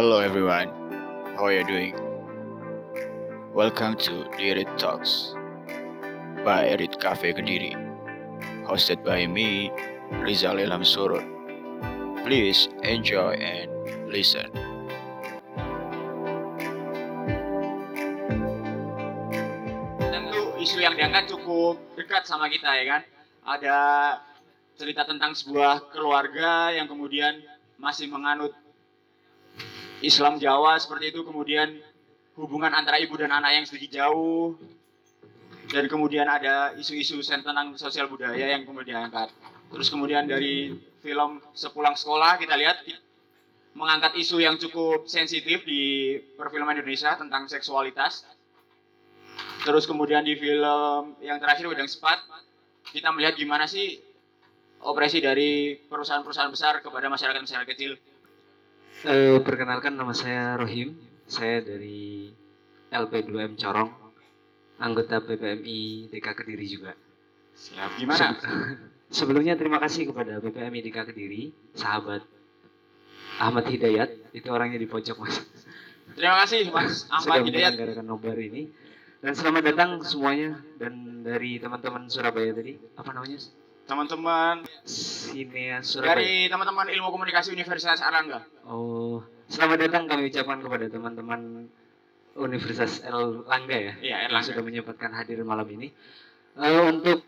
Hello everyone, how are you doing? Welcome to Dirit Talks by Erit Cafe Kediri, hosted by me, Rizal Ilham Surut. Please enjoy and listen. tentu isu yang diangkat cukup dekat sama kita ya kan. Ada cerita tentang sebuah keluarga yang kemudian masih menganut Islam Jawa seperti itu kemudian hubungan antara ibu dan anak yang sedikit jauh dan kemudian ada isu-isu tentang sosial budaya yang kemudian diangkat. Terus kemudian dari film Sepulang Sekolah kita lihat mengangkat isu yang cukup sensitif di perfilman Indonesia tentang seksualitas Terus kemudian di film yang terakhir Wedang Sepat, kita melihat gimana sih operasi dari perusahaan-perusahaan besar kepada masyarakat-masyarakat kecil. Eh, perkenalkan nama saya Rohim. Saya dari LP2M Corong, anggota PPMI DK Kediri juga. Siap, gimana? Sebelumnya terima kasih kepada PPMI DK Kediri, sahabat Ahmad Hidayat, itu orangnya di pojok mas. Terima kasih Mas Ahmad Sudah Hidayat. menyelenggarakan nobar ini. Dan selamat datang semuanya dan dari teman-teman Surabaya tadi, apa namanya? Teman-teman Sineas Surabaya. dari teman-teman Ilmu Komunikasi Universitas Erlangga. Oh, selamat datang kami ucapkan kepada teman-teman Universitas Erlangga ya. Iya, yang Erlangga. sudah menyempatkan hadir malam ini. Eh, untuk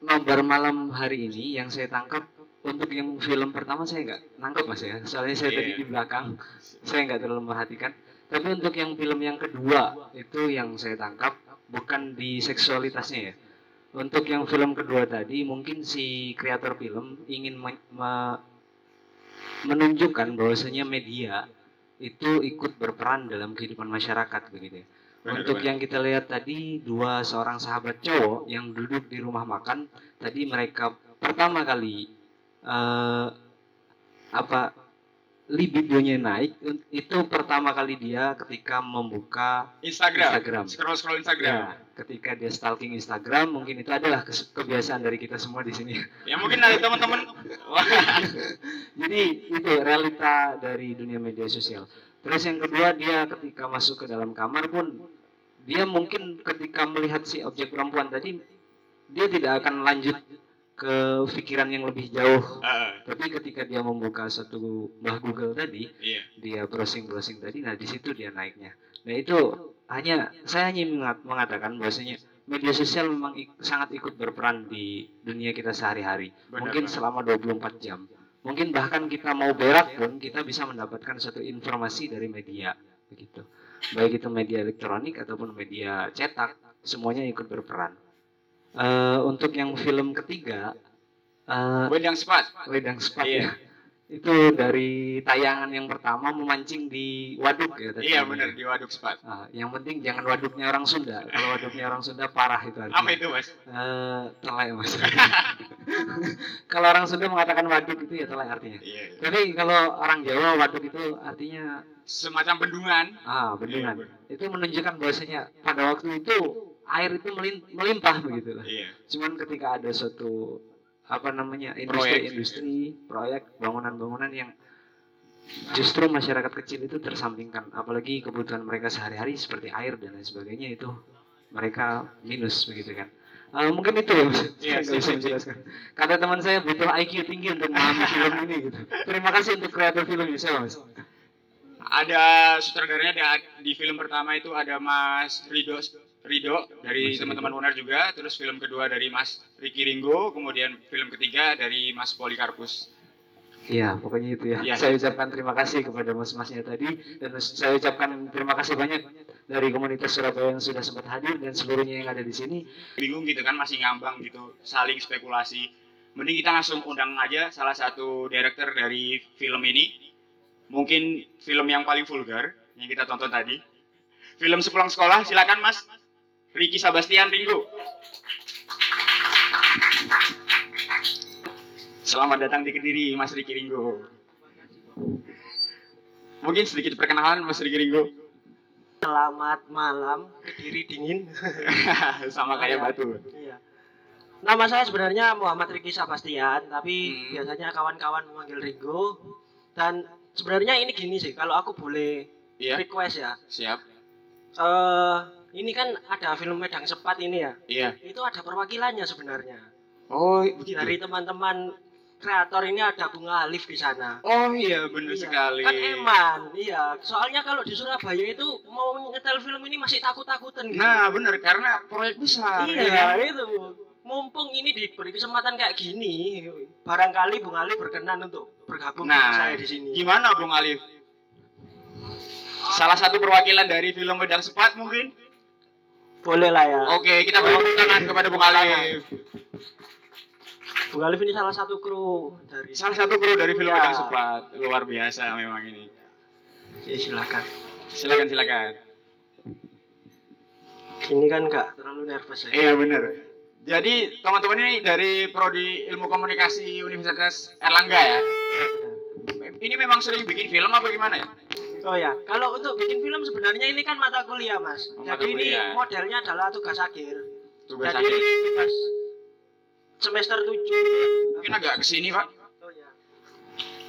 nobar malam hari ini yang saya tangkap untuk yang film pertama saya nggak nangkep mas ya. Soalnya saya Iya. tadi di belakang, saya nggak terlalu memperhatikan. Tapi untuk yang film yang kedua itu yang saya tangkap bukan di seksualitasnya ya. Untuk yang film kedua tadi mungkin si kreator film ingin men- me- menunjukkan bahwasanya media itu ikut berperan dalam kehidupan masyarakat begitu ya. Untuk yang kita lihat tadi dua seorang sahabat cowok yang duduk di rumah makan tadi mereka pertama kali eh apa libidonya naik itu pertama kali dia ketika membuka Instagram. Instagram. Scroll-scroll Instagram. ya ketika dia stalking Instagram mungkin itu adalah kebiasaan dari kita semua di sini Ya mungkin dari teman-teman Jadi itu realita dari dunia media sosial. Terus yang kedua dia ketika masuk ke dalam kamar pun dia mungkin ketika melihat si objek perempuan tadi dia tidak akan lanjut ke pikiran yang lebih jauh. eh, Tapi ketika dia membuka satu bah Google tadi, iya. dia browsing browsing tadi, nah di situ dia naiknya. Nah itu hanya saya hanya mengat- mengatakan bahwasanya media sosial memang ik- sangat ikut berperan di dunia kita sehari-hari mungkin selama 24 jam. Mungkin bahkan kita mau berak pun kita bisa mendapatkan suatu informasi dari media begitu. Baik itu media elektronik ataupun media cetak, semuanya ikut berperan. Eh, untuk yang film ketiga, eh, Wedang Sepat. Wedang Sepat Iya. ya. Itu dari tayangan yang pertama memancing di waduk ya tadi. Iya benar di Waduk Sepat. Ah, yang penting jangan waduknya orang Sunda. Kalau waduknya orang Sunda parah itu artinya. Apa itu Mas? Eh, telai mas. kalau orang Sunda mengatakan waduk itu ya telai artinya. Iya. iya. Tapi kalau orang Jawa waduk itu artinya Semacam bendungan. ah bendungan. Iya, itu menunjukkan bahwasanya pada waktu itu air itu melimpah begitu lah. Iya. Cuman ketika ada suatu apa namanya industri-industri, proyek, bangunan-bangunan yang justru masyarakat kecil itu tersampingkan, apalagi kebutuhan mereka sehari-hari seperti air dan lain sebagainya itu mereka minus begitu kan. Eh, mungkin itu ya. Iya, Saya bisa sip, sip. menjelaskan. Kata teman saya butuh IQ tinggi untuk memahami film ini gitu. Terima kasih untuk kreator film ini, saya Mas. Ada sutradaranya ada- di film pertama itu ada Mas Rido Rido dari teman-teman Unar juga, terus film kedua dari Mas Ricky Ringo, kemudian film ketiga dari Mas Polikarpus. Iya, pokoknya itu ya. Iya. Saya ucapkan terima kasih kepada mas-masnya tadi dan saya ucapkan terima kasih banyak dari komunitas Surabaya yang sudah sempat hadir dan seluruhnya yang ada di sini. Bingung gitu kan masih ngambang gitu, saling spekulasi. Mending kita langsung undang aja salah satu director dari film ini. Mungkin film yang paling vulgar yang kita tonton tadi. Film Sepulang Sekolah, silakan Mas Ricky Sebastian Ringo. Selamat datang di Kediri, Mas Ricky Ringo. Mungkin sedikit perkenalan Mas Ricky Ringo. Selamat malam, Kediri dingin. Sama kayak batu. Iya. Nama saya sebenarnya Muhammad Riki Sabastian, tapi Hmm. biasanya kawan-kawan memanggil Ringo. Dan sebenarnya ini gini sih kalau aku boleh Iya, request ya siap. eh ini kan ada film Medang Sepat ini ya Iya. itu ada perwakilannya sebenarnya Oh, begitu. dari teman-teman kreator ini ada Bunga Alif di sana Oh iya, benar Iya, sekali. kan eman iya soalnya kalau di Surabaya itu mau nyetel film ini masih takut-takutan gitu Nah, benar karena proyek besar. ya iya kan? itu mumpung ini diberi kesempatan kayak gini barangkali Bung Ali berkenan untuk bergabung dengan Nah, saya di sini Gimana Bung Alif? Salah satu perwakilan dari film Medang Sepat mungkin? Boleh lah ya Oke, kita beri tepuk tangan kepada Bung Alif. Bung Alif ini salah satu kru dari Salah satu kru dari film Ya. Medang Sepat. Luar biasa memang ini. ya silakan Silakan silakan. ini kan nggak terlalu nervous ya Iya benar. Jadi teman-teman ini dari Prodi Ilmu Komunikasi Universitas Erlangga ya. Ini memang sering bikin film apa gimana ya? Oh ya, kalau untuk bikin film sebenarnya ini kan mata kuliah mas. Oh, Jadi ini kuliah. modelnya adalah tugas akhir. Tugas Jadi akhir. tugas semester 7 Mungkin agak ke sini pak. Oh ya.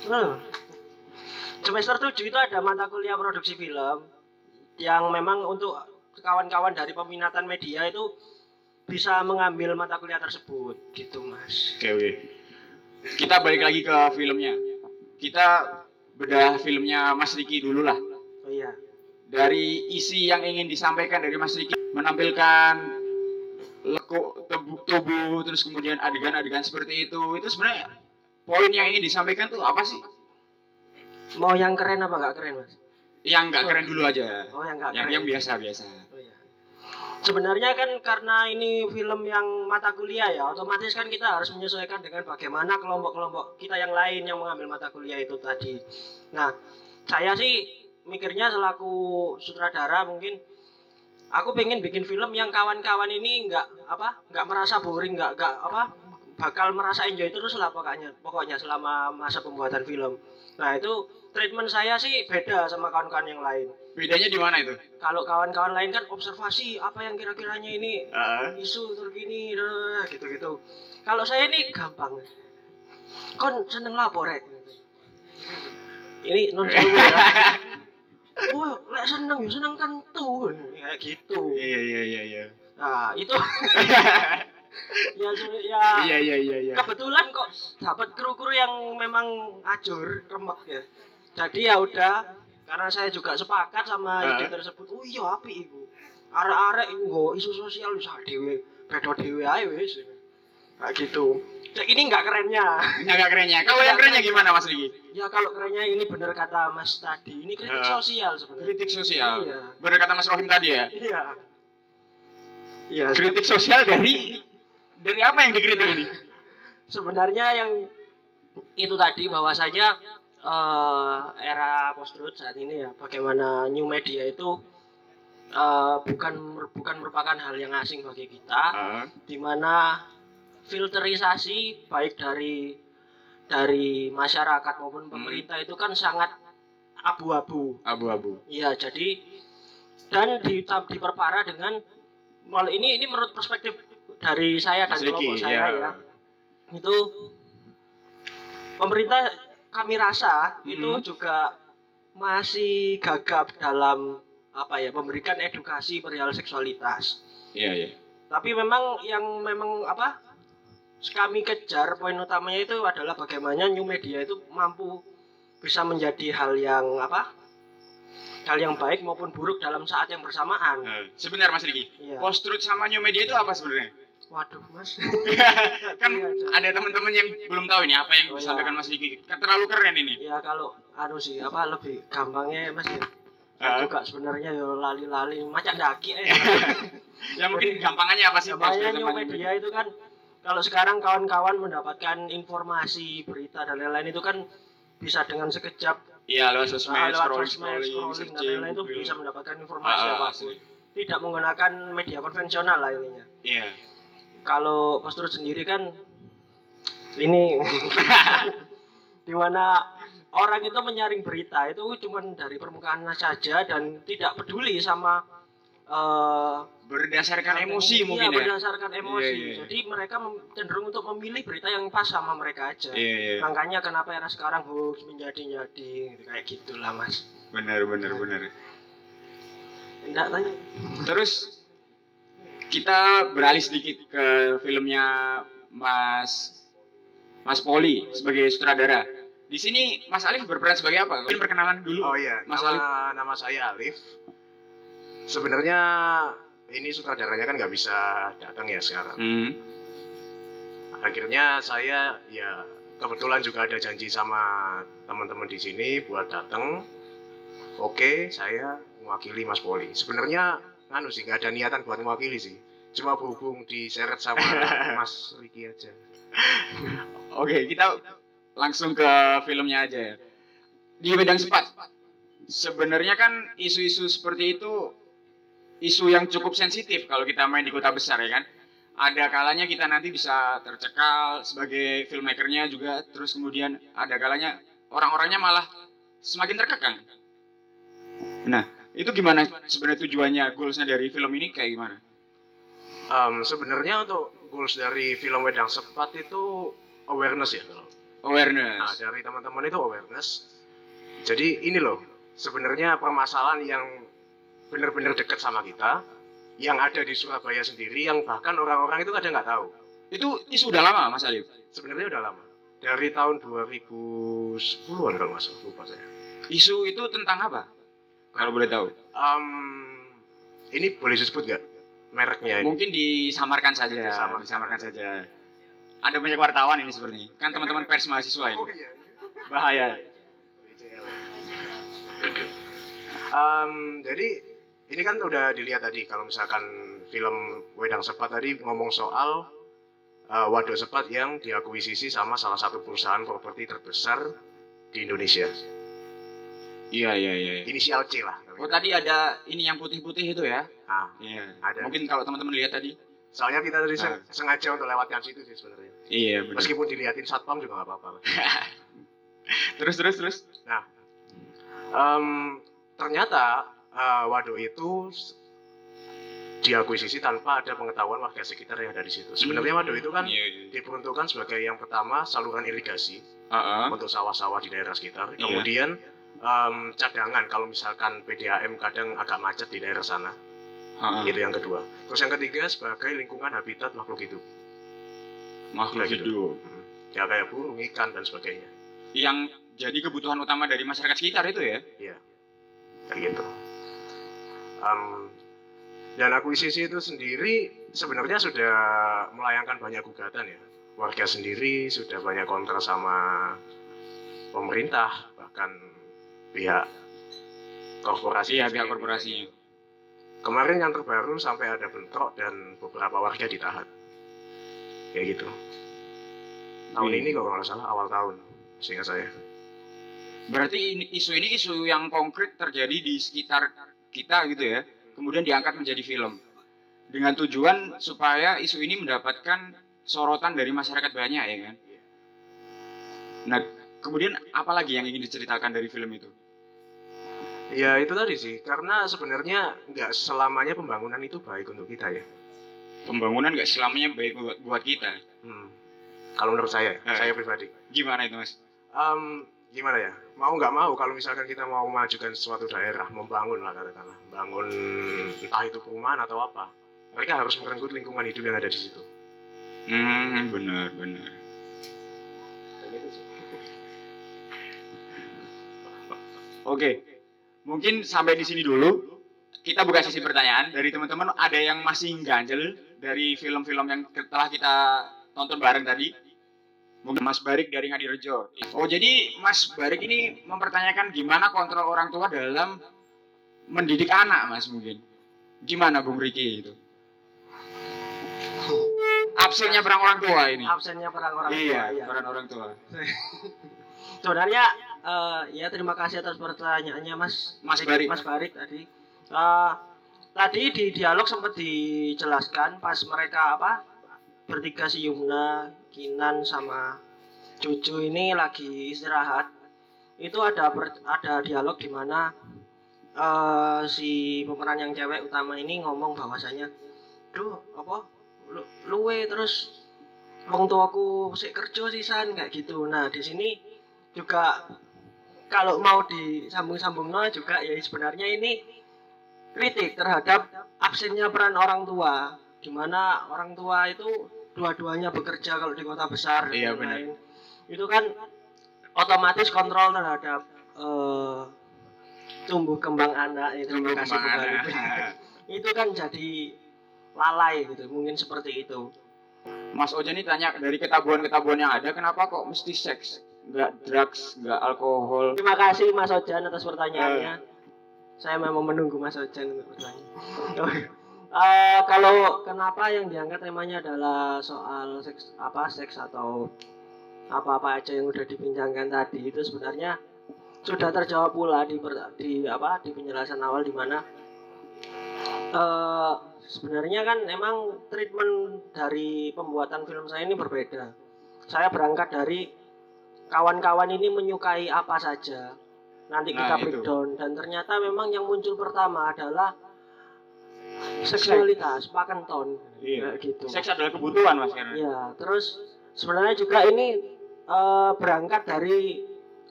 Hmm. Semester 7 itu ada mata kuliah produksi film yang memang untuk kawan-kawan dari peminatan media itu bisa mengambil mata kuliah tersebut gitu mas. Oke oke. Kita balik lagi ke filmnya. Kita bedah filmnya Mas Riki dulu lah. Oh iya. Dari isi yang ingin disampaikan dari Mas Riki menampilkan lekuk tubuh, tubuh terus kemudian adegan-adegan seperti itu itu sebenarnya poin yang ingin disampaikan tuh apa sih? Mau yang keren apa nggak keren mas? Yang nggak keren dulu aja. Oh yang nggak Yang keren. yang biasa biasa. Sebenarnya kan karena ini film yang mata kuliah ya, otomatis kan kita harus menyesuaikan dengan bagaimana kelompok-kelompok kita yang lain yang mengambil mata kuliah itu tadi. Nah, saya sih mikirnya selaku sutradara mungkin aku pengen bikin film yang kawan-kawan ini nggak apa nggak merasa boring nggak nggak apa bakal merasa enjoy terus lah pokoknya pokoknya selama masa pembuatan film. Nah itu treatment saya sih beda sama kawan-kawan yang lain Bedanya di mana itu? kalau kawan-kawan lain kan observasi apa yang kira-kiranya ini Heeh. isu terkini nah, gitu-gitu kalau saya ini gampang kon seneng lapor rek ini non ya Wah, lek seneng ya seneng kan tuh kayak gitu. Iya iya iya iya. Nah, itu ya ya Iya iya iya iya. kebetulan kok dapat kru-kru yang memang ajur remek ya. Jadi ya udah karena saya juga sepakat sama ide tersebut. Oh iya api iku. Arek-arek iku nggo isu sosial wis dhewe, beda dhewe ae wis. Kayak gitu. Cek ini nggak kerennya. Agak kerennya. Kalau yang kerennya gimana Mas Riki? Ya kalau kerennya ini bener kata Mas tadi, ini kritik Heeh. sosial sebenarnya. Kritik sosial. Iya. Benar kata Mas Rohim tadi ya. Iya. Iya, Kritik sosial dari dari apa yang dikritik ini? sebenarnya yang itu tadi bahwasanya eh, era post truth saat ini ya bagaimana new media itu eh, bukan bukan merupakan hal yang asing bagi kita Heeh. di mana filterisasi baik dari dari masyarakat maupun pemerintah itu kan sangat abu-abu Abu-abu. Iya, jadi dan di, diperparah dengan mal ini ini menurut perspektif dari saya dan kelompok saya ya. ya. Itu pemerintah kami rasa itu Mhm. juga masih gagap dalam apa ya memberikan edukasi perihal seksualitas. Iya iya. Tapi memang yang memang apa kami kejar poin utamanya itu adalah bagaimana new media itu mampu bisa menjadi hal yang apa hal yang baik maupun buruk dalam saat yang bersamaan. Eh, Sebentar Mas Riki. Iya. Post truth sama new media itu apa sebenarnya? Waduh, Mas. kan Iya, ada teman-teman yang belum tahu ini apa yang Oh, disampaikan iya. Mas Riki. Kan terlalu keren ini. Ya kalau anu sih apa lebih gampangnya Mas ya. Ah. juga sebenarnya ya lali-lali macam daki eh. Ya mungkin gampangannya apa sih new media itu kan kalau sekarang kawan-kawan mendapatkan informasi berita dan lain-lain itu kan bisa dengan sekejap Iya lewat sosmed, ah, lewat scrolling, scrolling, scrolling dan lain-lain itu bisa mendapatkan informasi Ah, ah, apa pun. Tidak menggunakan media konvensional lah ininya. Iya. Kalau Mas Turut sendiri kan ini di mana orang itu menyaring berita itu cuma dari permukaan saja dan tidak peduli sama eh, berdasarkan emosi Iya, mungkin ya. berdasarkan emosi. Iya, iya. Jadi mereka cenderung untuk memilih berita yang pas sama mereka aja. Iya, iya. Makanya kenapa era sekarang hoax menjadi-jadi kayak gitulah mas. Benar, benar, benar. Enggak tanya. Terus kita beralih sedikit ke filmnya Mas Mas Poli sebagai sutradara. Di sini Mas Alif berperan sebagai apa? Mungkin perkenalan dulu. Oh iya, Mas nama, nama saya Alif. Sebenarnya ini sutradaranya kan nggak bisa datang ya sekarang. Hmm. Akhirnya saya ya kebetulan juga ada janji sama teman-teman di sini buat datang. Oke, saya mewakili Mas Poli. Sebenarnya anu sih nggak ada niatan buat mewakili sih. Cuma berhubung diseret sama Mas Riki aja. Oke, kita langsung ke filmnya aja ya. Di Wedang Sepat. Sebenarnya kan isu-isu seperti itu isu yang cukup sensitif kalau kita main di kota besar ya kan. Ada kalanya kita nanti bisa tercekal sebagai filmmakernya juga, terus kemudian ada kalanya orang-orangnya malah semakin terkekang. Nah, itu gimana sebenarnya tujuannya, goalsnya dari film ini kayak gimana? Em, Sebenarnya untuk goals dari film Wedang Sepat itu awareness ya kalau Nah, Awareness. dari teman-teman itu awareness. Jadi ini loh, sebenarnya permasalahan yang benar-benar dekat sama kita, yang ada di Surabaya sendiri, yang bahkan orang-orang itu kadang nggak tahu. Itu isu udah lama, Mas Alif. Sebenarnya udah lama. Dari tahun 2010-an kalau salah, lupa saya. Isu itu tentang apa? Kalau boleh tahu. Em, ini boleh disebut nggak mereknya ini? Mungkin disamarkan saja, Disamarkan. disamarkan saja. Ada banyak wartawan ini sepertinya. Kan teman-teman pers mahasiswa ini. Oh iya. Bahaya. Em, jadi ini kan udah dilihat tadi kalau misalkan film Wedang Sepat tadi ngomong soal eh, waduk sepat yang diakuisisi sama salah satu perusahaan properti terbesar di Indonesia. Iya, iya, iya. Inisial C lah. Oh, tadi ada ini yang putih-putih itu ya? Nah, Iya. ada. Mungkin kalau teman-teman lihat tadi. Soalnya kita tadi Ah. sen- sengaja untuk lewatkan situ sih sebenarnya. Iya, benar. Meskipun dilihatin satpam juga nggak apa-apa. Terus terus terus. Em, ternyata eh, waduk itu diakuisisi tanpa ada pengetahuan warga sekitar yang ada di situ. Sebenarnya waduk itu kan Iya, iya. diperuntukkan sebagai yang pertama saluran irigasi Heeh. untuk sawah-sawah di daerah sekitar. Iya. Kemudian em, cadangan kalau misalkan PDAM kadang agak macet di daerah sana. Heeh. Itu yang kedua. Terus yang ketiga sebagai lingkungan habitat makhluk hidup. Makhluk Kayak gitu. hidup. Hmm. Ya kayak burung, ikan dan sebagainya. Yang jadi kebutuhan utama dari masyarakat sekitar itu ya? Kayak gitu. Em, dan akuisisi itu sendiri sebenarnya sudah melayangkan banyak gugatan ya. Warga sendiri sudah banyak kontra sama pemerintah, bahkan pihak korporasi. Iya, pihak korporasinya. Kemarin yang terbaru sampai ada bentrok dan beberapa warga ditahan. Kayak gitu. Tahun Wih. ini kalau nggak salah awal tahun, sehingga saya. Berarti ini, isu ini isu yang konkret terjadi di sekitar kita gitu ya. Kemudian diangkat menjadi film. Dengan tujuan supaya isu ini mendapatkan sorotan dari masyarakat banyak ya kan. Nah, kemudian apa lagi yang ingin diceritakan dari film itu? Ya itu tadi sih, karena sebenarnya nggak selamanya pembangunan itu baik untuk kita ya. Pembangunan nggak selamanya baik buat, buat kita. Hmm. Kalau menurut saya, Eh. saya pribadi. Gimana itu mas? Em, gimana ya? Mau nggak mau kalau misalkan kita mau memajukan suatu daerah, membangun lah katakanlah, bangun entah itu perumahan atau apa, mereka harus merenggut lingkungan hidup yang ada di situ. Hmm, benar, benar. Oke, mungkin sampai di sini dulu. Kita buka sesi pertanyaan dari teman-teman. Ada yang masih ganjel dari film-film yang telah kita tonton bareng tadi? Mungkin Mas Barik dari Ngadirejo. Oh, jadi Mas Barik ini mempertanyakan gimana kontrol orang tua dalam mendidik anak, Mas mungkin. Gimana Bung Riki itu? Absennya perang orang tua ini. absennya perang orang tua Iya, iya. peran orang tua. sebenarnya eh, ya terima kasih atas pertanyaannya mas. Mas Barik. mas Barik tadi. Eh, tadi di dialog sempat dijelaskan pas mereka apa bertiga si Yumna Kinan sama Cucu ini lagi istirahat. Itu ada ber- ada dialog di mana eh, si pemeran yang cewek utama ini ngomong bahwasanya duh apa lu, luwe terus wong tuaku sik kerja sisan kayak gitu. Nah di sini juga kalau mau disambung-sambung no juga ya sebenarnya ini kritik terhadap absennya peran orang tua di mana orang tua itu dua-duanya bekerja kalau di kota besar dan Iya, lain-lain. itu kan otomatis kontrol terhadap eh, tumbuh kembang anak itu Tumbuh kasih kembang anak. Itu kan jadi lalai gitu mungkin seperti itu Mas Oja ini tanya dari ketabuhan-ketabuhan yang ada, kenapa kok mesti seks? Nggak drugs, nggak alkohol. terima kasih Mas Ojan atas pertanyaannya Eh. saya memang menunggu Mas Ojan untuk bertanya Eh, kalau kenapa yang diangkat temanya adalah soal seks apa seks atau apa-apa aja yang udah dibincangkan tadi itu sebenarnya sudah terjawab pula di di apa di penjelasan awal di mana eh sebenarnya kan emang treatment dari pembuatan film saya ini berbeda. Saya berangkat dari kawan-kawan ini menyukai apa saja. Nanti Nah, kita breakdown dan ternyata memang yang muncul pertama adalah seksualitas, pakan ton, Iya. gitu. Seks adalah kebutuhan Mas karena. Ya, terus sebenarnya juga ini eh, berangkat dari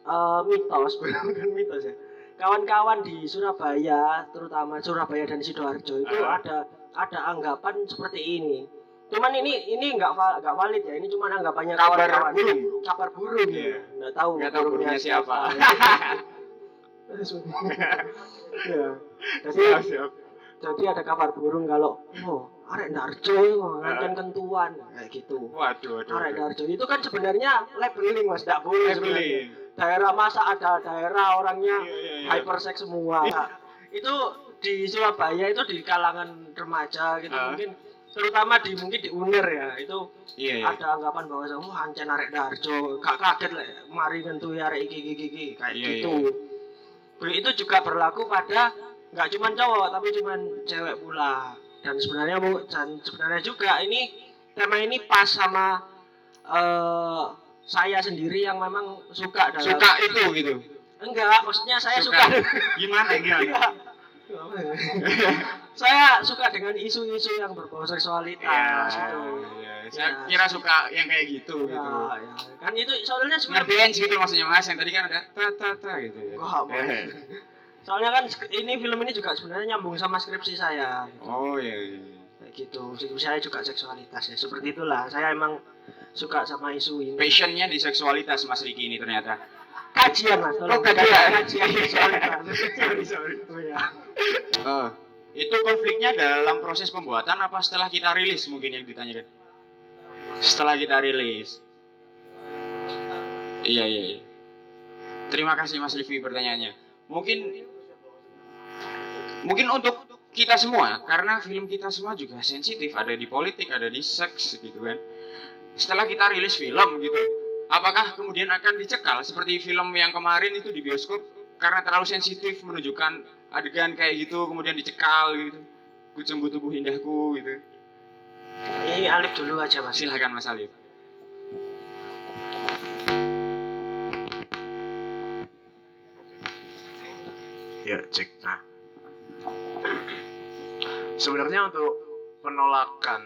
eh, mitos, bukan mitos ya. Kawan-kawan di Surabaya, terutama Surabaya dan sidoarjo itu Ah. ada ada anggapan seperti ini. Cuman ini ini nggak nggak valid ya. Ini cuma anggapannya Kabar burung. Kabar burung. Iya. ya. Nggak tahu. Nggak tahu burungnya siapa. ya. Jadi Siap, siap. jadi ada kabar burung kalau oh arek Darjo ngancen kentuan kayak gitu. Waduh, waduh. Arek. Darjo itu kan sebenarnya labeling mas, tidak boleh sebenarnya. Daerah masa ada daerah orangnya Iya, iya, iya. hypersex semua. Nah, itu di Surabaya itu di kalangan remaja gitu Ah. mungkin terutama di mungkin di UNER ya itu Iya, iya. ada anggapan bahwa wah ancen arek Darjo gak kaget lah mari ngentui arek iki iki iki kayak Iya, gitu. Itu juga berlaku pada nggak cuma cowok tapi cuma cewek pula dan sebenarnya dan sebenarnya juga ini tema ini pas sama eh, saya sendiri yang memang suka dalam Suka itu gitu. enggak maksudnya saya suka, Gimana gimana? Enggak. saya suka dengan isu-isu yang berbau seksualitas Ya, gitu ya. Saya Ya. kira suka yang kayak gitu ya, gitu. ya. kan itu soalnya sebenarnya kan gitu maksudnya Mas yang tadi kan ada ta ta ta gitu ya. Eh. soalnya kan ini film ini juga sebenarnya nyambung sama skripsi saya gitu. Oh iya iya. kayak gitu skripsi saya juga seksualitas ya seperti itulah saya emang suka sama isu ini Passionnya di seksualitas Mas Riki ini ternyata. Kajian mas tolong Oh, kajian. kajian seksualitas sorry sorry. oh, ya. Itu konfliknya dalam proses pembuatan apa setelah kita rilis mungkin yang ditanyakan? Setelah kita rilis. Iya iya. iya. Terima kasih Mas Livi pertanyaannya. Mungkin mungkin untuk kita semua karena film kita semua juga sensitif ada di politik ada di seks gitu kan. Setelah kita rilis film gitu, apakah kemudian akan dicekal seperti film yang kemarin itu di bioskop? Karena terlalu sensitif menunjukkan adegan kayak gitu kemudian dicekal gitu. Kucembu tubuh indahku gitu. Ini Alif dulu aja mas. Silakan Mas Alif. Ya, cek. Nah, sebenarnya untuk penolakan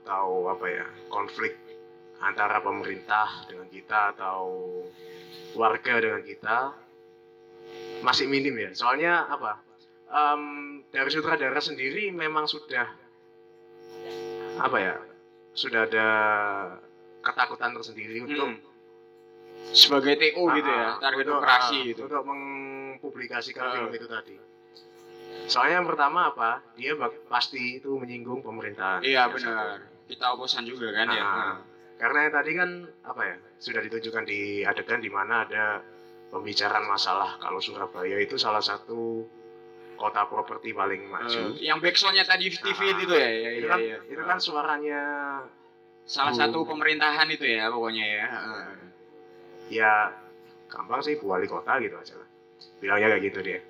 atau apa ya konflik antara pemerintah dengan kita atau warga dengan kita masih minim ya. Soalnya apa? Em, dari sutradara sendiri memang sudah apa ya? Sudah ada ketakutan tersendiri untuk Hmm. sebagai TO gitu ya Ah, target untuk, operasi ah, gitu untuk mempublikasikan Ah. film itu tadi. Soalnya yang pertama apa? Dia pasti itu menyinggung pemerintahan. iya benar kita oposan juga kan satu. ya Ah, karena yang tadi kan apa ya? Sudah ditunjukkan di adegan di mana ada pembicaraan masalah kalau Surabaya itu salah satu kota properti paling maju. Eh, yang backsoundnya tadi TV Ah, itu ya, ya, itu ya, kan, ya. itu kan suaranya salah Bu. satu pemerintahan itu ya pokoknya ya Heeh. ya gampang sih Bu wali kota gitu aja lah. Bilangnya kayak gitu dia.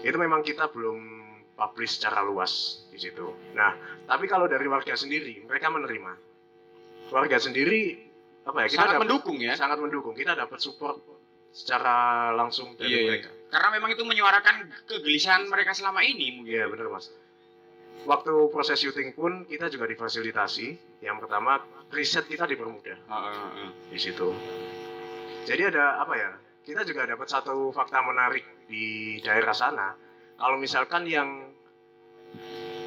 itu memang kita belum publish secara luas di situ. Nah, tapi kalau dari warga sendiri, mereka menerima. Warga sendiri apa ya? Kita sangat dapat- mendukung ya sangat mendukung. Kita dapat support secara langsung dari Iya, iya. mereka. Karena memang itu menyuarakan kegelisahan mereka selama ini mungkin. Iya benar mas. Waktu proses syuting pun kita juga difasilitasi. Yang pertama riset kita dipermudah Heeh, heeh. di situ. Jadi ada apa ya? Kita juga dapat satu fakta menarik di daerah sana. Kalau misalkan yang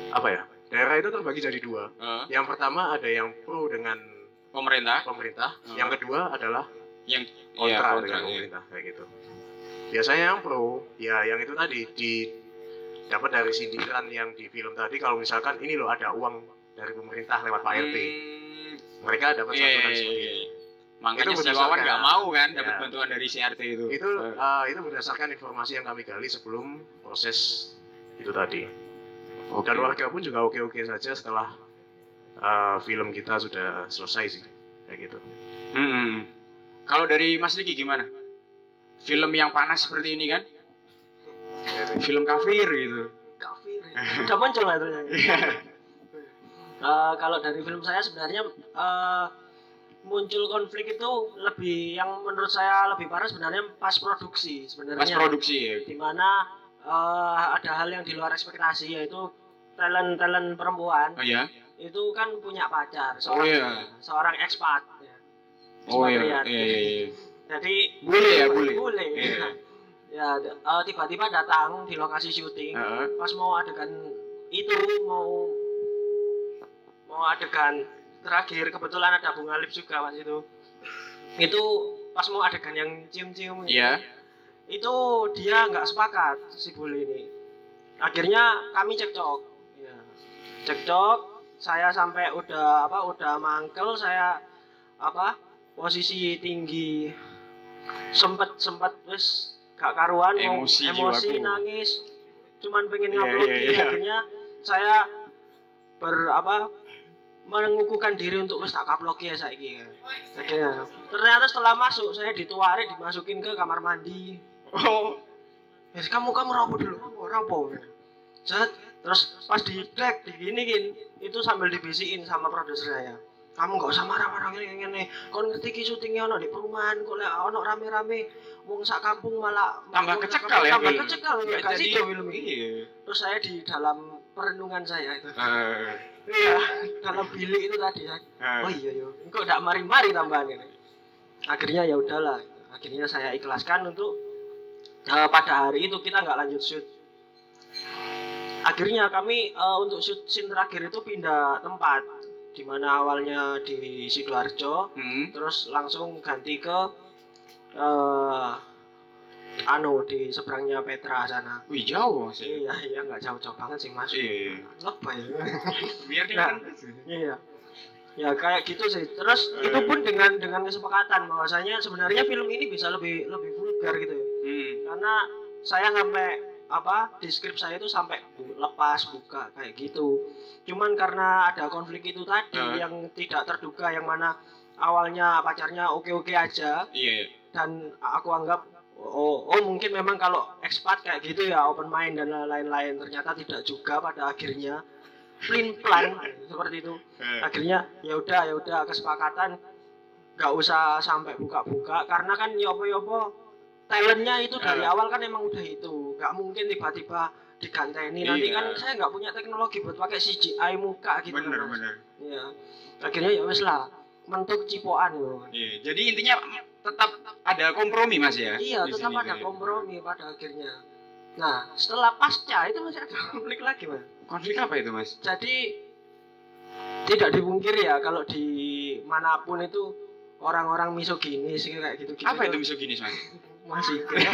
apa ya? Daerah itu terbagi jadi dua. Heeh. Yang pertama ada yang pro dengan Pemerintah pemerintah. Hmm. Yang kedua adalah yang kontra iya, dengan kontra, iya. pemerintah kayak gitu. Biasanya yang pro, ya yang itu tadi di dapat dari sindiran yang di film tadi kalau misalkan ini loh ada uang dari pemerintah lewat Pak RT. Hmm, Mereka dapat iya, santunan iya, seperti iya. itu. Makanya Itu si Wawan nggak mau kan dapat Ya. bantuan dari CRT itu. Itu eh, itu berdasarkan informasi yang kami gali sebelum proses itu tadi. Oke. Dan warga pun juga oke-oke saja setelah eh, film kita sudah selesai sih kayak gitu. Hmm. Kalau dari Mas Riki gimana? Film yang panas seperti ini kan? Film kafir gitu. kafir udah muncul lah itu Eh, kalau dari film saya sebenarnya eh, muncul konflik itu lebih yang menurut saya lebih parah sebenarnya pas produksi sebenarnya Pas produksi ya. di mana eh, ada hal yang di luar ekspektasi yaitu talent talent perempuan Oh ya. Itu kan punya pacar Oh, iya. seorang ekspat ya. Oh iya. Iya, iya, iya. jadi Bule ya, bule. bule Iya. ya eh, tiba-tiba datang di lokasi syuting Heeh. pas mau adegan itu mau mau adegan terakhir kebetulan ada bunga lip juga mas itu itu pas mau adegan yang cium-cium itu, Iya. itu dia nggak sepakat si bule ini akhirnya kami cekcok ya. cekcok saya sampai udah apa udah mangkel saya apa posisi tinggi sempet sempet wes gak karuan mau Emosi emosi jiwaku. nangis cuman pengen ngupload iya, diri. iya. akhirnya saya ber apa mengukuhkan diri untuk wes tak kaplok ya saiki akhirnya ternyata setelah masuk saya dituarik dimasukin ke kamar mandi Oh. Yes, kamu kamu rapo dulu, rapo, rapo. Terus pas di track diginiin itu sambil dibisikin sama produser saya. Kamu nggak usah marah-marah ngene ngene. Kon ngerti ki syutingnya ono di perumahan, kok lek ono rame-rame wong sak kampung malah Tambah kecekal ya Tambah kecekal ya gak sih film ini. Terus saya di dalam perenungan saya itu. Eh, Iya, dalam bilik itu tadi ya. eh. Oh iya iya, kok enggak mari-mari tambahan ini. Akhirnya ya udahlah, akhirnya saya ikhlaskan untuk eh, pada hari itu kita nggak lanjut shoot. Akhirnya kami eh, untuk scene terakhir itu pindah tempat, di mana awalnya di sidoarjo, Hmm. terus langsung ganti ke eh anu di seberangnya Petra sana. Wih jauh ya. Iya iya nggak jauh-jauh banget sih mas. Iya. Lebay. Biar dia Nah. kan. Iya. Ya kayak gitu sih. Terus itu pun dengan dengan kesepakatan bahwasanya sebenarnya film ini bisa lebih lebih vulgar gitu ya. Hmm. Karena saya sampai apa di skrip saya itu sampai bu- lepas buka kayak gitu. Cuman karena ada konflik itu tadi Eh. yang tidak terduga yang mana awalnya pacarnya oke-oke aja Iya. dan aku anggap oh, oh mungkin memang kalau ekspat kayak gitu ya open mind dan lain-lain ternyata tidak juga pada akhirnya plan plan seperti itu akhirnya ya udah ya udah kesepakatan nggak usah sampai buka-buka karena kan yopo-yopo talentnya itu dari Eh. awal kan emang udah itu nggak mungkin tiba-tiba diganteni nanti Iya. kan saya nggak punya teknologi buat pakai CGI muka gitu kan, Bener Mas. bener. Iya. akhirnya ya wes lah mentuk cipoan yo. Iya. Jadi intinya tetap ada kompromi mas ya. Iya, tetap sini, ada kompromi pada akhirnya. Nah, setelah pasca itu masih ada konflik lagi, Mas. Konflik apa itu mas? Jadi tidak dipungkiri ya kalau di mana pun itu orang-orang misoginis kayak gitu gitu. Apa itu misoginis mas? Masih kayak,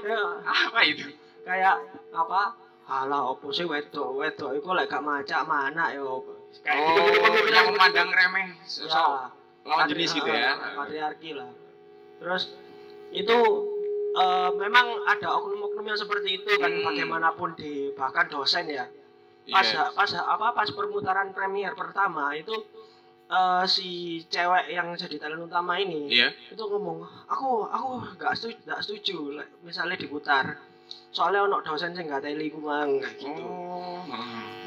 ya, Apa itu? kayak apa? Alah, opo sih wedok, wedok iku lek gak macak mana ya opo. Kayak Oh, gitu-gitu pemikiran yang memandang itu. remeh Ya, lawan jenis gitu ya. Patri- patriarki lah terus itu eh, memang ada oknum-oknum yang seperti itu kan Hmm. bagaimanapun di bahkan dosen ya pas Iya. pas apa pas permutaran premier pertama itu eh, si cewek yang jadi talent utama ini Iya. itu ngomong aku aku nggak setuju nggak setuju misalnya diputar soalnya ono dosen sing nggak teli mang kayak gitu Oh.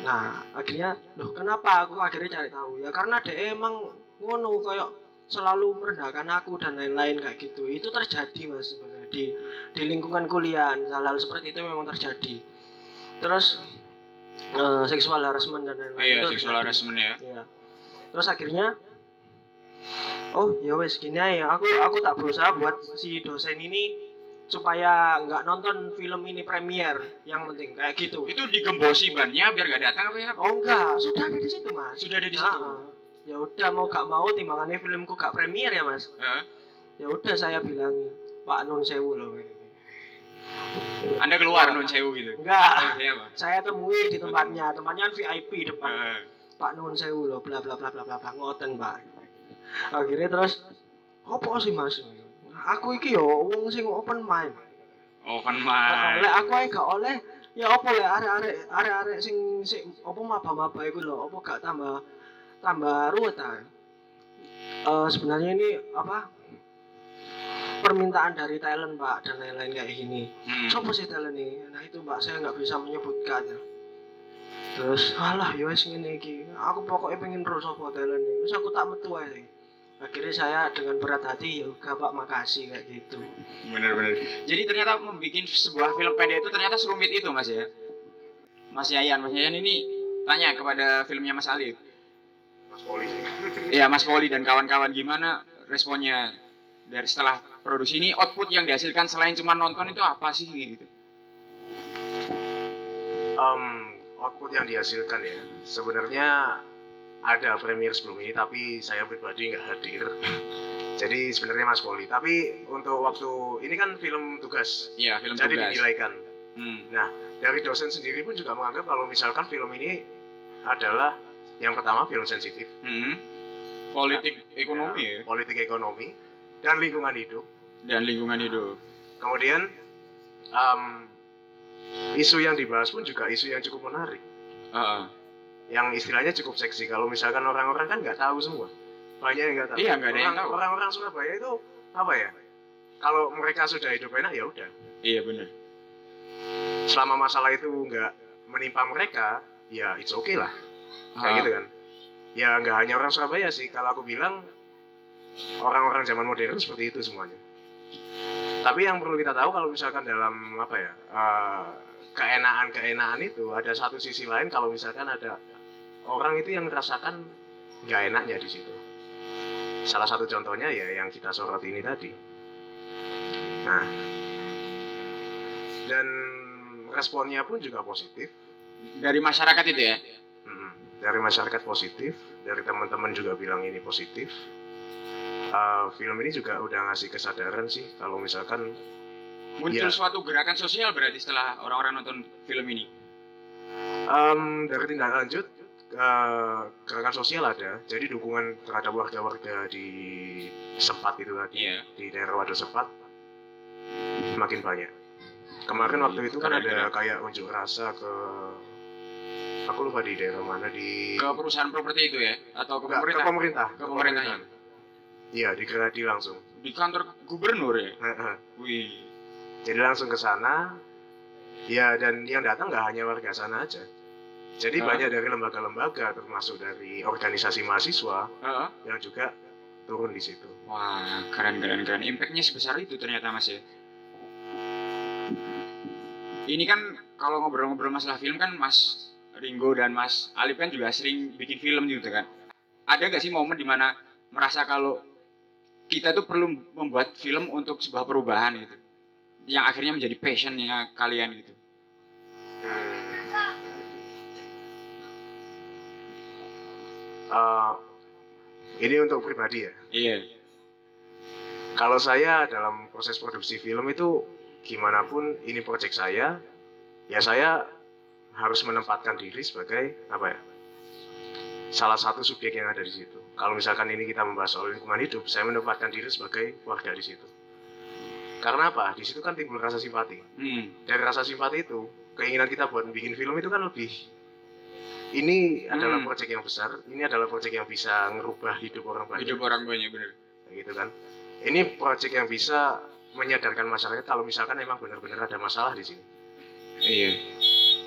Nah, akhirnya, loh kenapa aku akhirnya cari tahu? Ya karena dia emang ngono kayak selalu merendahkan aku dan lain-lain kayak gitu itu terjadi mas sebenarnya di di lingkungan kuliah hal-hal seperti itu memang terjadi terus eh, seksual harassment dan lain-lain Iya, itu seksual harassment ya. Iya. Terus akhirnya oh ya wes gini aja aku aku tak berusaha buat si dosen ini supaya nggak nonton film ini premier yang penting kayak gitu Itu digembosi bannya biar gak datang apa ya? oh enggak sudah ada di situ mas Sudah ada di situ. Ah, ya udah mau gak mau timbangannya filmku gak premier ya mas Heeh. ya udah saya bilang Pak Nun Sewu loh Anda keluar non sewu gitu. enggak Iya, Pak. saya temui di tempatnya tempatnya kan VIP depan. Pak Nun Sewu loh bla bla bla bla bla bla ngoten Pak. Akhirnya terus apa sih mas? Aku iki yo wong sing open mind. Open mind. oleh aku ae gak oleh ya apa le arek-arek arek-arek sing sing apa maba-maba iku lho apa gak tambah tambah ruwet ta? Eh, sebenarnya ini apa? Permintaan dari talent pak dan lain-lain kayak gini. Hmm. siapa sih talent ini? Nah itu mbak saya nggak bisa menyebutkan terus alah ya wes ngene iki aku pokoknya pengen terus apa talent ini terus aku tak metu aja akhirnya saya dengan berat hati ya udah pak makasih kayak gitu Bener-bener. Jadi ternyata membuat sebuah film pendek itu ternyata serumit itu mas ya. Mas Yayan, Mas Yayan ini tanya kepada filmnya Mas Alif. Mas Poli. Iya Mas Poli dan kawan-kawan gimana responnya dari setelah produksi ini output yang dihasilkan selain cuma nonton itu apa sih gitu? Em, output yang dihasilkan ya sebenarnya ada premier sebelum ini tapi saya pribadi nggak hadir jadi sebenarnya Mas Poli tapi untuk waktu ini kan film tugas Iya film jadi tugas. dinilaikan Hmm. dari dosen sendiri pun juga menganggap kalau misalkan film ini adalah yang pertama film sensitif Hmm. Politik ekonomi ya politik ekonomi dan lingkungan hidup dan lingkungan hidup. kemudian em, isu yang dibahas pun juga isu yang cukup menarik. Heeh. yang istilahnya cukup seksi. Kalau misalkan orang-orang kan nggak tahu semua. Banyak yang nggak tahu. Iya, nggak ada yang tahu. orang-orang Surabaya itu apa ya? Kalau mereka sudah hidup enak ya udah. Iya benar. selama masalah itu nggak menimpa mereka ya it's okay lah. Kayak Ah. gitu kan. Ya nggak hanya orang Surabaya sih. Kalau aku bilang orang-orang zaman modern seperti itu semuanya tapi yang perlu kita tahu kalau misalkan dalam apa ya eh, keenaan-keenaan itu ada satu sisi lain kalau misalkan ada orang itu yang merasakan nggak enaknya di situ salah satu contohnya ya yang kita sorot ini tadi nah dan responnya pun juga positif Dari masyarakat itu ya. Dari masyarakat positif, dari teman-teman juga bilang ini positif. Uh, film ini juga udah ngasih kesadaran sih kalau misalkan Muncul Iya. suatu gerakan sosial berarti setelah orang-orang nonton film ini. um, dari tindak lanjut uh, gerakan sosial ada, jadi dukungan terhadap warga-warga di Sepat itu tadi Iya. di daerah Wadah Sepat makin banyak. Kemarin waktu itu kan ada kayak unjuk rasa ke aku lupa di daerah mana di Ke perusahaan properti itu ya atau ke Enggak, ke pemerintah? pemerintah. Ke pemerintahnya. Iya di Geradi langsung. Di kantor gubernur ya. Wih. Jadi langsung ke sana. Ya dan yang datang nggak hanya warga sana aja. Jadi Hah? banyak dari lembaga-lembaga termasuk dari organisasi mahasiswa Heeh. yang juga turun di situ. Wah, keren keren keren. Impactnya sebesar itu ternyata Mas ya. Ini kan kalau ngobrol-ngobrol masalah film kan Mas Ringo dan Mas Alif kan juga sering bikin film gitu kan. Ada gak sih momen di mana merasa kalau kita tuh perlu membuat film untuk sebuah perubahan gitu, yang akhirnya menjadi passionnya kalian gitu. Eh, ini untuk pribadi ya. Iya. Kalau saya dalam proses produksi film itu gimana pun ini proyek saya, ya saya harus menempatkan diri sebagai apa ya? Salah satu subjek yang ada di situ. Kalau misalkan ini kita membahas soal lingkungan hidup, saya menempatkan diri sebagai warga di situ. Karena apa? Di situ kan timbul rasa simpati. Hmm. Dari rasa simpati itu, keinginan kita buat bikin film itu kan lebih ini adalah Hmm. proyek yang besar, ini adalah proyek yang bisa ngerubah hidup orang banyak Hidup orang banyak bener. gitu kan ini proyek yang bisa menyadarkan masyarakat kalau misalkan memang benar-benar ada masalah di sini Iya.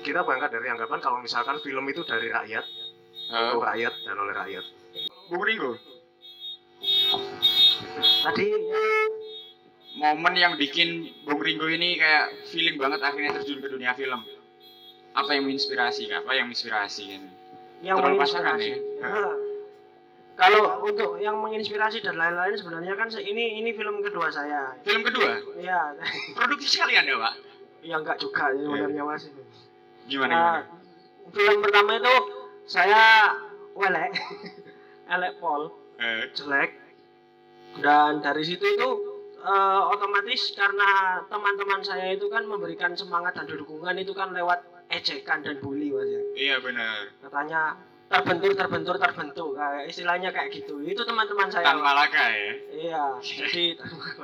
kita berangkat dari anggapan kalau misalkan film itu dari rakyat Eh, untuk rakyat dan oleh rakyat Bung Ringo, tadi momen yang bikin Bung Ringo ini kayak feeling banget akhirnya terjun ke dunia film. Apa yang menginspirasi apa yang menginspirasi gitu? yang Terlalu menginspirasi. ya? Nah, kalau untuk yang menginspirasi dan lain-lain sebenarnya kan ini ini film kedua saya. film kedua? Iya, produksi sekalian ya pak? Ya enggak juga sih sebenarnya Mas. gimana Nah, gimana? film pertama itu saya welek, elek pol, Eh, jelek. Dan dari situ itu eh, otomatis karena teman-teman saya itu kan memberikan semangat dan dukungan itu kan lewat ejekan dan bully Mas ya. iya benar Katanya terbentur terbentur terbentuk kayak istilahnya kayak gitu. Itu teman-teman saya. Tan Malaka ya Iya, jadi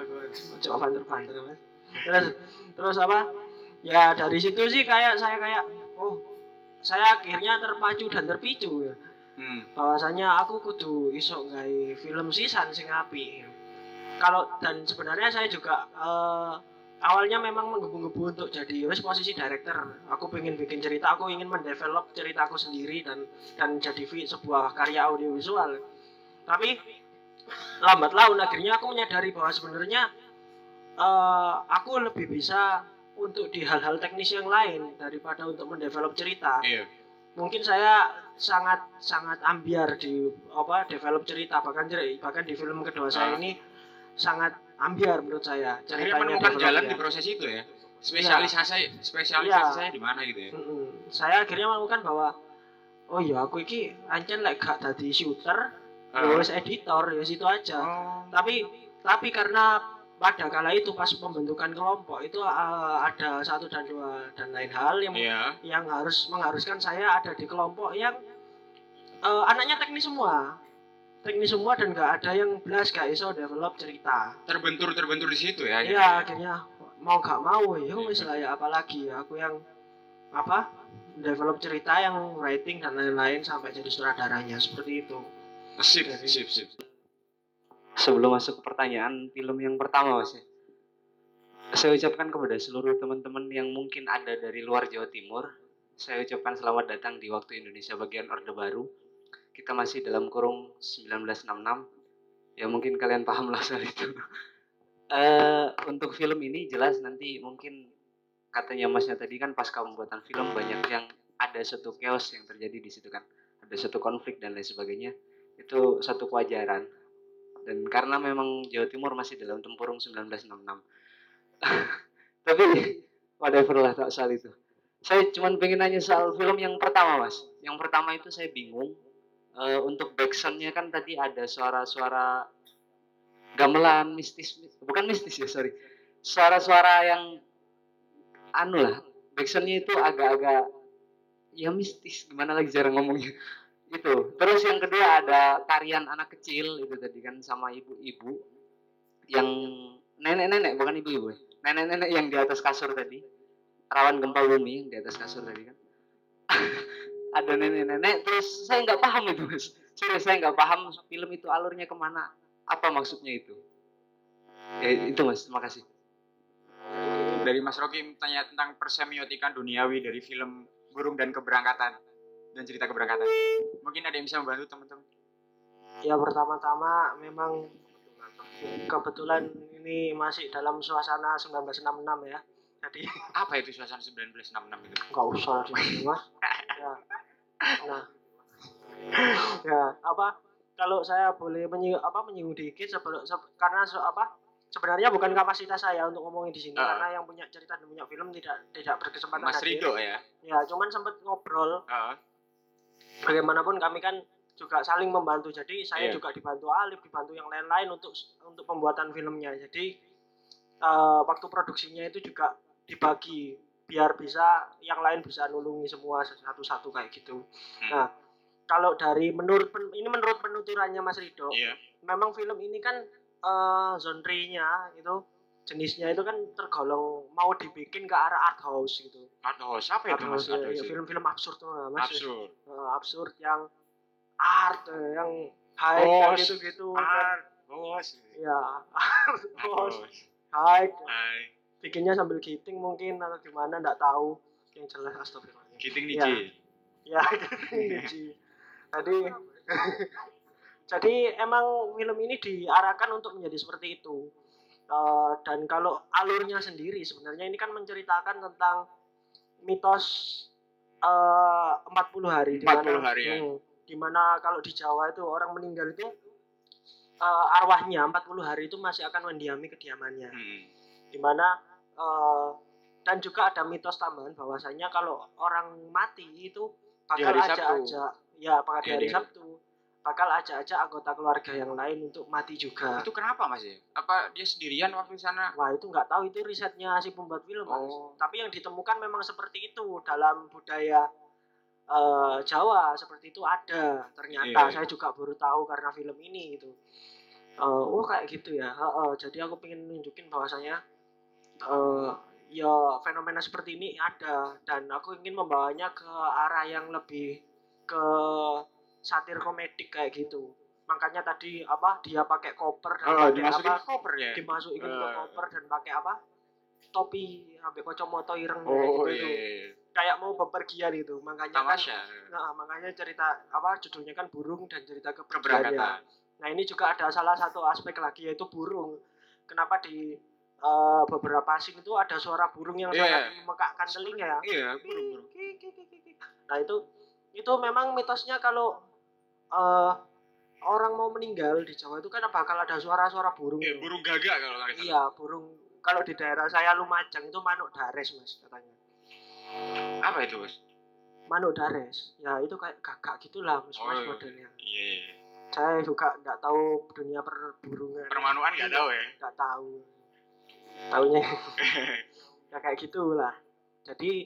coba banter-banter mas. Terus terus apa? Ya dari situ sih kayak saya kayak oh saya akhirnya terpacu dan terpicu ya. Hmm. Bahwasanya aku kudu iso gawe film sisan sing apik. Kalau dan sebenarnya saya juga eh, awalnya memang menggebu-gebu untuk jadi wes posisi director. Aku pengen bikin cerita, aku ingin mendevelop ceritaku sendiri dan dan jadi sebuah karya audiovisual. Tapi lambat laun akhirnya aku menyadari bahwa sebenarnya eh, aku lebih bisa untuk di hal-hal teknis yang lain daripada untuk mendevelop cerita. iya Mungkin saya sangat sangat ambiar di apa develop cerita bahkan bahkan di film kedua saya Ah. ini sangat ambiar menurut saya akhirnya ceritanya menemukan jalan ya. di proses itu ya spesialisasi spesialisasi Iya. saya di mana gitu ya saya akhirnya menemukan bahwa oh ya aku iki ancen lek gak dadi shooter ya wis editor ya situ aja oh. tapi tapi karena pada kala itu pas pembentukan kelompok itu uh, ada satu dan dua dan lain hal yang iya. yang harus mengharuskan saya ada di kelompok yang uh, anaknya teknis semua. Teknis semua dan nggak ada yang belas gak iso develop cerita. Terbentur terbentur di situ ya Iya akhirnya mau gak mau ya wis lah ya apalagi ya aku yang apa develop cerita yang writing dan lain-lain sampai jadi sutradaranya. Seperti itu. Sip sip sip sebelum masuk ke pertanyaan film yang pertama mas ya. Saya ucapkan kepada seluruh teman-teman yang mungkin ada dari luar Jawa Timur saya ucapkan selamat datang di waktu Indonesia bagian Orde Baru. Kita masih dalam kurung 1966 ya mungkin kalian paham lah soal itu. Eh, untuk film ini jelas nanti mungkin katanya masnya tadi kan pasca pembuatan film banyak yang ada satu chaos yang terjadi di situ kan. Ada satu konflik dan lain sebagainya. Itu satu kewajaran dan karena memang Jawa Timur masih dalam tempurung 1966 tapi whatever lah tak soal itu. Saya cuma pengen nanya soal film yang pertama mas. Yang pertama itu saya bingung. Eh, untuk backsoundnya kan tadi ada suara-suara gamelan mistis bukan mistis ya sorry. Suara-suara yang anu lah backsoundnya itu agak-agak ya mistis gimana lagi jarang ngomongnya itu terus yang kedua ada tarian anak kecil itu tadi kan sama ibu-ibu yang nenek-nenek bukan ibu-ibu ya. nenek-nenek yang di atas kasur tadi. Rawan gempa bumi yang di atas kasur tadi kan. Ada nenek-nenek terus saya nggak paham itu mas. Saya nggak paham film itu alurnya ke mana. Apa maksudnya itu? Ya, itu mas. Terima kasih. Dari Mas Rocky tanya tentang persemiotikan duniawi dari film Burung dan Keberangkatan dan cerita keberangkatan. Mungkin ada yang bisa membantu teman-teman. ya pertama-tama memang kebetulan ini masih dalam suasana 1966 ya jadi Apa itu suasana 1966 itu? nggak usah sih mas ya. nah ya apa kalau saya boleh menying, apa menyinggung dikit sebelum se- karena se- apa sebenarnya bukan kapasitas saya untuk ngomongin di sini Ah. karena yang punya cerita dan punya film tidak tidak berkesempatan Mas. Rido ya. ya cuman sempet ngobrol Heeh. Bagaimanapun kami kan juga saling membantu jadi saya Iya. juga dibantu Alif dibantu yang lain-lain untuk untuk pembuatan filmnya jadi eh, waktu produksinya itu juga dibagi biar bisa yang lain bisa nulungi semua satu-satu kayak gitu Hmm. nah kalau dari menurut pen- ini menurut penuturannya Mas Rido Iya. memang film ini kan eh genre-nya itu jenisnya itu kan tergolong mau dibikin ke arah art house gitu art house ya, Aduh, ya, sih. film-film absurd tuh Mas Absurd. Eh, absurd yang art eh, yang high Bos. gitu gitu Art, bos. ya bos Aduh. high bikinnya sambil giting mungkin atau gimana nggak tahu yang jelas astagfirullah Giting Ya. DJ. ya gitu Niji. tadi jadi emang film ini diarahkan untuk menjadi seperti itu Eh, dan kalau alurnya sendiri sebenarnya ini kan menceritakan tentang mitos eh 40 hari di 40 mana- hari, ya. Hmm, di mana kalau di Jawa itu orang meninggal itu eh, arwahnya 40 hari itu masih akan mendiami kediamannya Hmm. di mana eh, dan juga ada mitos tambahan bahwasanya kalau orang mati itu bakal Sabtu. ajak-ajak ya pada di Ya, hari di hari- Sabtu bakal ajak-ajak anggota keluarga yang lain untuk mati juga. Itu kenapa Mas? Apa dia sendirian waktu di sana? Wah itu nggak tahu itu risetnya si pembuat film Mas. Oh. Tapi yang ditemukan memang seperti itu dalam budaya eh, Jawa seperti itu ada ternyata. Iya. Saya juga baru tahu karena film ini itu. Eh, oh kayak gitu ya. Heeh, jadi aku pengen nunjukin bahwasanya eh ya fenomena seperti ini ada dan aku ingin membawanya ke arah yang lebih ke satir komedik kayak gitu. Makanya tadi apa dia pakai koper dan Oh, pakai dimasukin apa ke koper ya? dimasukin ke Eh. koper dan pakai apa topi sampai kacamata ireng kayak Oh gitu iya. tuh. iya. kayak mau bepergian itu makanya kan Tamasya. nah, makanya cerita apa judulnya kan burung dan cerita Keberangkatan. nah ini juga ada salah satu aspek lagi yaitu burung kenapa di eh, beberapa scene itu ada suara burung yang Iya, sangat iya. memekakkan telinga ya Iya, burung-burung. nah itu itu memang mitosnya kalau eh, orang mau meninggal di Jawa itu kan bakal ada suara-suara burung tuh. burung gagak kalau nggak salah. Iya, burung kalau di daerah saya Lumajang itu manuk dares, Mas, katanya. Apa itu, Bos? Manuk dares. Ya, itu kayak gagak gitulah, Mas, Oh, Mas iya. modelnya. Iya. Saya juga nggak tahu dunia perburungan. Permanuan nggak tahu ya? Nggak tahu. Taunya ya kayak gitulah. Jadi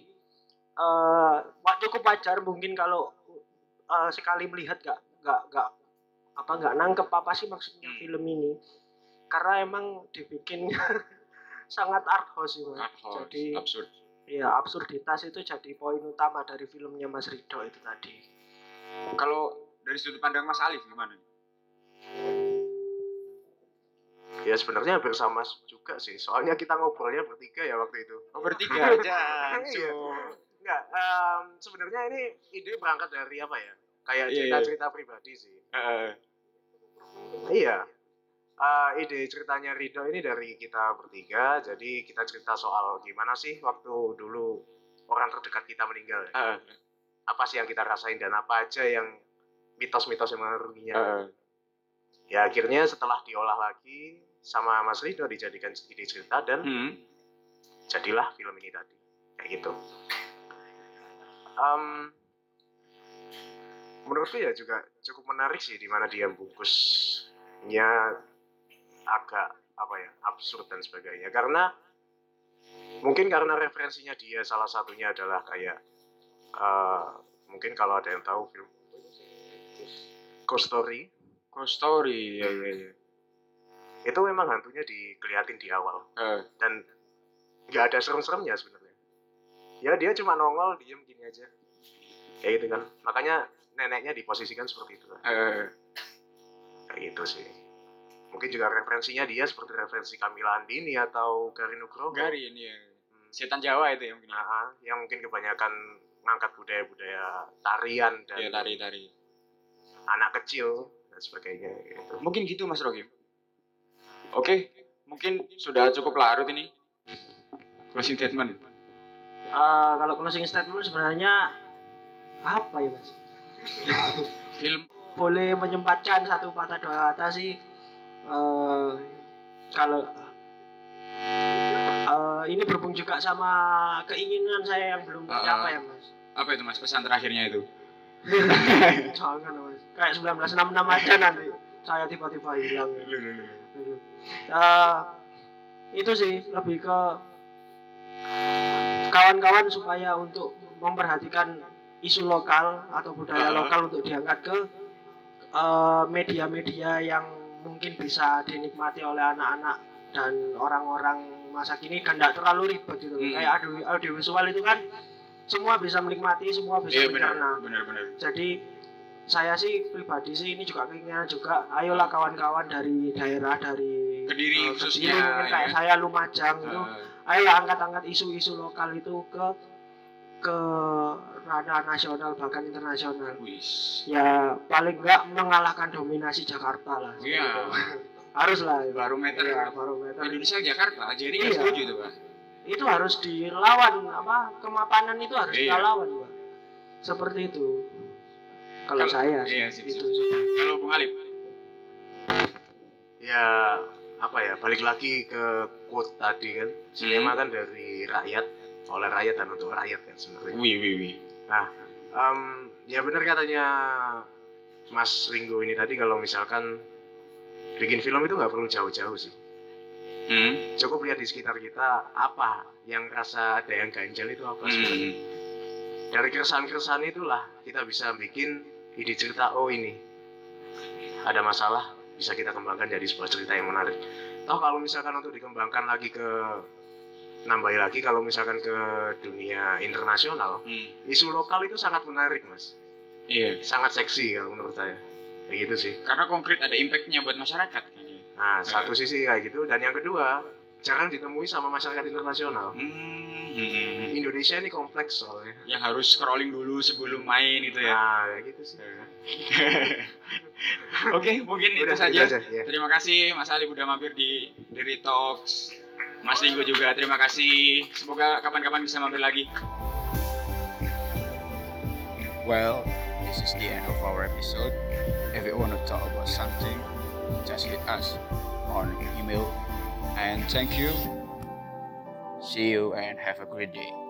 eh wah, cukup wajar mungkin kalau eh, sekali melihat nggak nggak nggak apa nggak nangkep apa sih maksudnya Hmm. film ini karena emang dibikin sangat art house sih mas Art house, jadi absurd. ya absurditas itu jadi poin utama dari filmnya Mas Rido itu tadi Kalau dari sudut pandang Mas Alif gimana? Ya sebenarnya hampir sama juga sih. Soalnya kita ngobrolnya bertiga ya waktu itu. Oh, bertiga aja. Iya. Enggak, em, sebenarnya ini ide berangkat dari apa ya? Kayak Iya, cerita-cerita pribadi sih. Heeh. Iya. Eh, ide ceritanya Rido ini dari kita bertiga. Jadi kita cerita soal gimana sih waktu dulu orang terdekat kita meninggal. ya. Heeh. Apa sih yang kita rasain dan apa aja yang mitos-mitos yang mengaruhinya. Heeh. Ya akhirnya setelah diolah lagi sama Mas Rido dijadikan ide cerita dan Hmm. jadilah film ini tadi kayak gitu. Em, menurutku ya juga cukup menarik sih di mana dia bungkusnya agak apa ya absurd dan sebagainya karena mungkin karena referensinya dia salah satunya adalah kayak eh, mungkin kalau ada yang tahu film Ghost Story Ghost story. Iya, iya, iya. itu memang hantunya dikeliatin di awal Heeh. dan nggak ada serem-seremnya sebenarnya ya dia cuma nongol diem gini aja kayak gitu kan makanya neneknya diposisikan seperti itu Heeh. kayak gitu sih mungkin juga referensinya dia seperti referensi Kamila Andini atau Garin Nugroho Gari ini ya. Hmm. Setan Jawa itu ya mungkin. ya. Nah, yang mungkin kebanyakan ngangkat budaya-budaya tarian dan Iya, tari-tari. anak kecil dan sebagainya gitu. Mungkin gitu Mas Rokim. Oke, mungkin sudah cukup larut ini. Closing statement. Eh, kalau closing statement sebenarnya apa ya mas Film. Boleh menyempatkan satu patah dua kata sih. Eh kalau eh, ini berhubung juga sama keinginan saya yang belum Ah, tercapai ya mas? Apa itu Mas? Pesan terakhirnya itu? jangan mas. Kayak 1966 aja nanti saya tiba-tiba hilang. Eh, itu sih lebih ke kawan-kawan supaya untuk memperhatikan isu lokal atau budaya Ah. lokal untuk diangkat ke eh, media-media yang mungkin bisa dinikmati oleh anak-anak dan orang-orang masa kini dan tidak terlalu ribet gitu Hmm. kayak audio audiovisual itu kan semua bisa menikmati semua bisa Iya benar, mencerna benar benar. jadi saya sih pribadi sih ini juga keinginan juga ayolah kawan-kawan dari daerah dari Kediri eh, khususnya, Kediri, mungkin kayak ya. saya Lumajang itu Heeh. ayolah angkat-angkat isu-isu lokal itu ke ke ranah nasional bahkan internasional Wis. ya paling enggak mengalahkan dominasi Jakarta lah Iya. harus lah Barometer ya, barometer Indonesia Jakarta. Jadi Iya. setuju tuh, Pak. itu harus dilawan apa kemapanan itu harus Iya. kita lawan Pak. seperti itu kalau Kalau- saya iya, sip, itu sip. Kalau Bung Alip, ya apa ya balik lagi ke quote tadi kan sinema kan dari rakyat oleh rakyat dan untuk rakyat kan sebenarnya wih wih wih. Em, ya benar katanya Mas Ringo ini tadi kalau misalkan bikin film itu nggak perlu jauh-jauh sih Hmm. cukup lihat di sekitar kita apa yang rasa ada yang ganjal itu apa sebenarnya Hmm. dari keresahan-keresahan itulah kita bisa bikin ide cerita oh ini ada masalah bisa kita kembangkan jadi sebuah cerita yang menarik toh kalau misalkan untuk dikembangkan lagi ke nambahi lagi kalau misalkan ke dunia internasional Hmm. isu lokal itu sangat menarik mas Iya. sangat seksi kalau menurut saya kayak gitu sih Karena konkret ada impactnya buat masyarakat. nah satu sisi kayak gitu dan yang kedua jarang ditemui sama masyarakat internasional Hmm. hmm. Indonesia ini kompleks soalnya Yang harus scrolling dulu sebelum main gitu ya. nah kayak gitu sih Oke, mungkin itu Udah, saja. gitu aja, ya. Terima kasih Mas Ali udah mampir di Diri Talks. Mas Ringo juga terima kasih. Semoga kapan-kapan bisa mampir lagi. Well, this is the end of our episode. If you want to talk about something, just hit us on email. And thank you. See you and have a great day.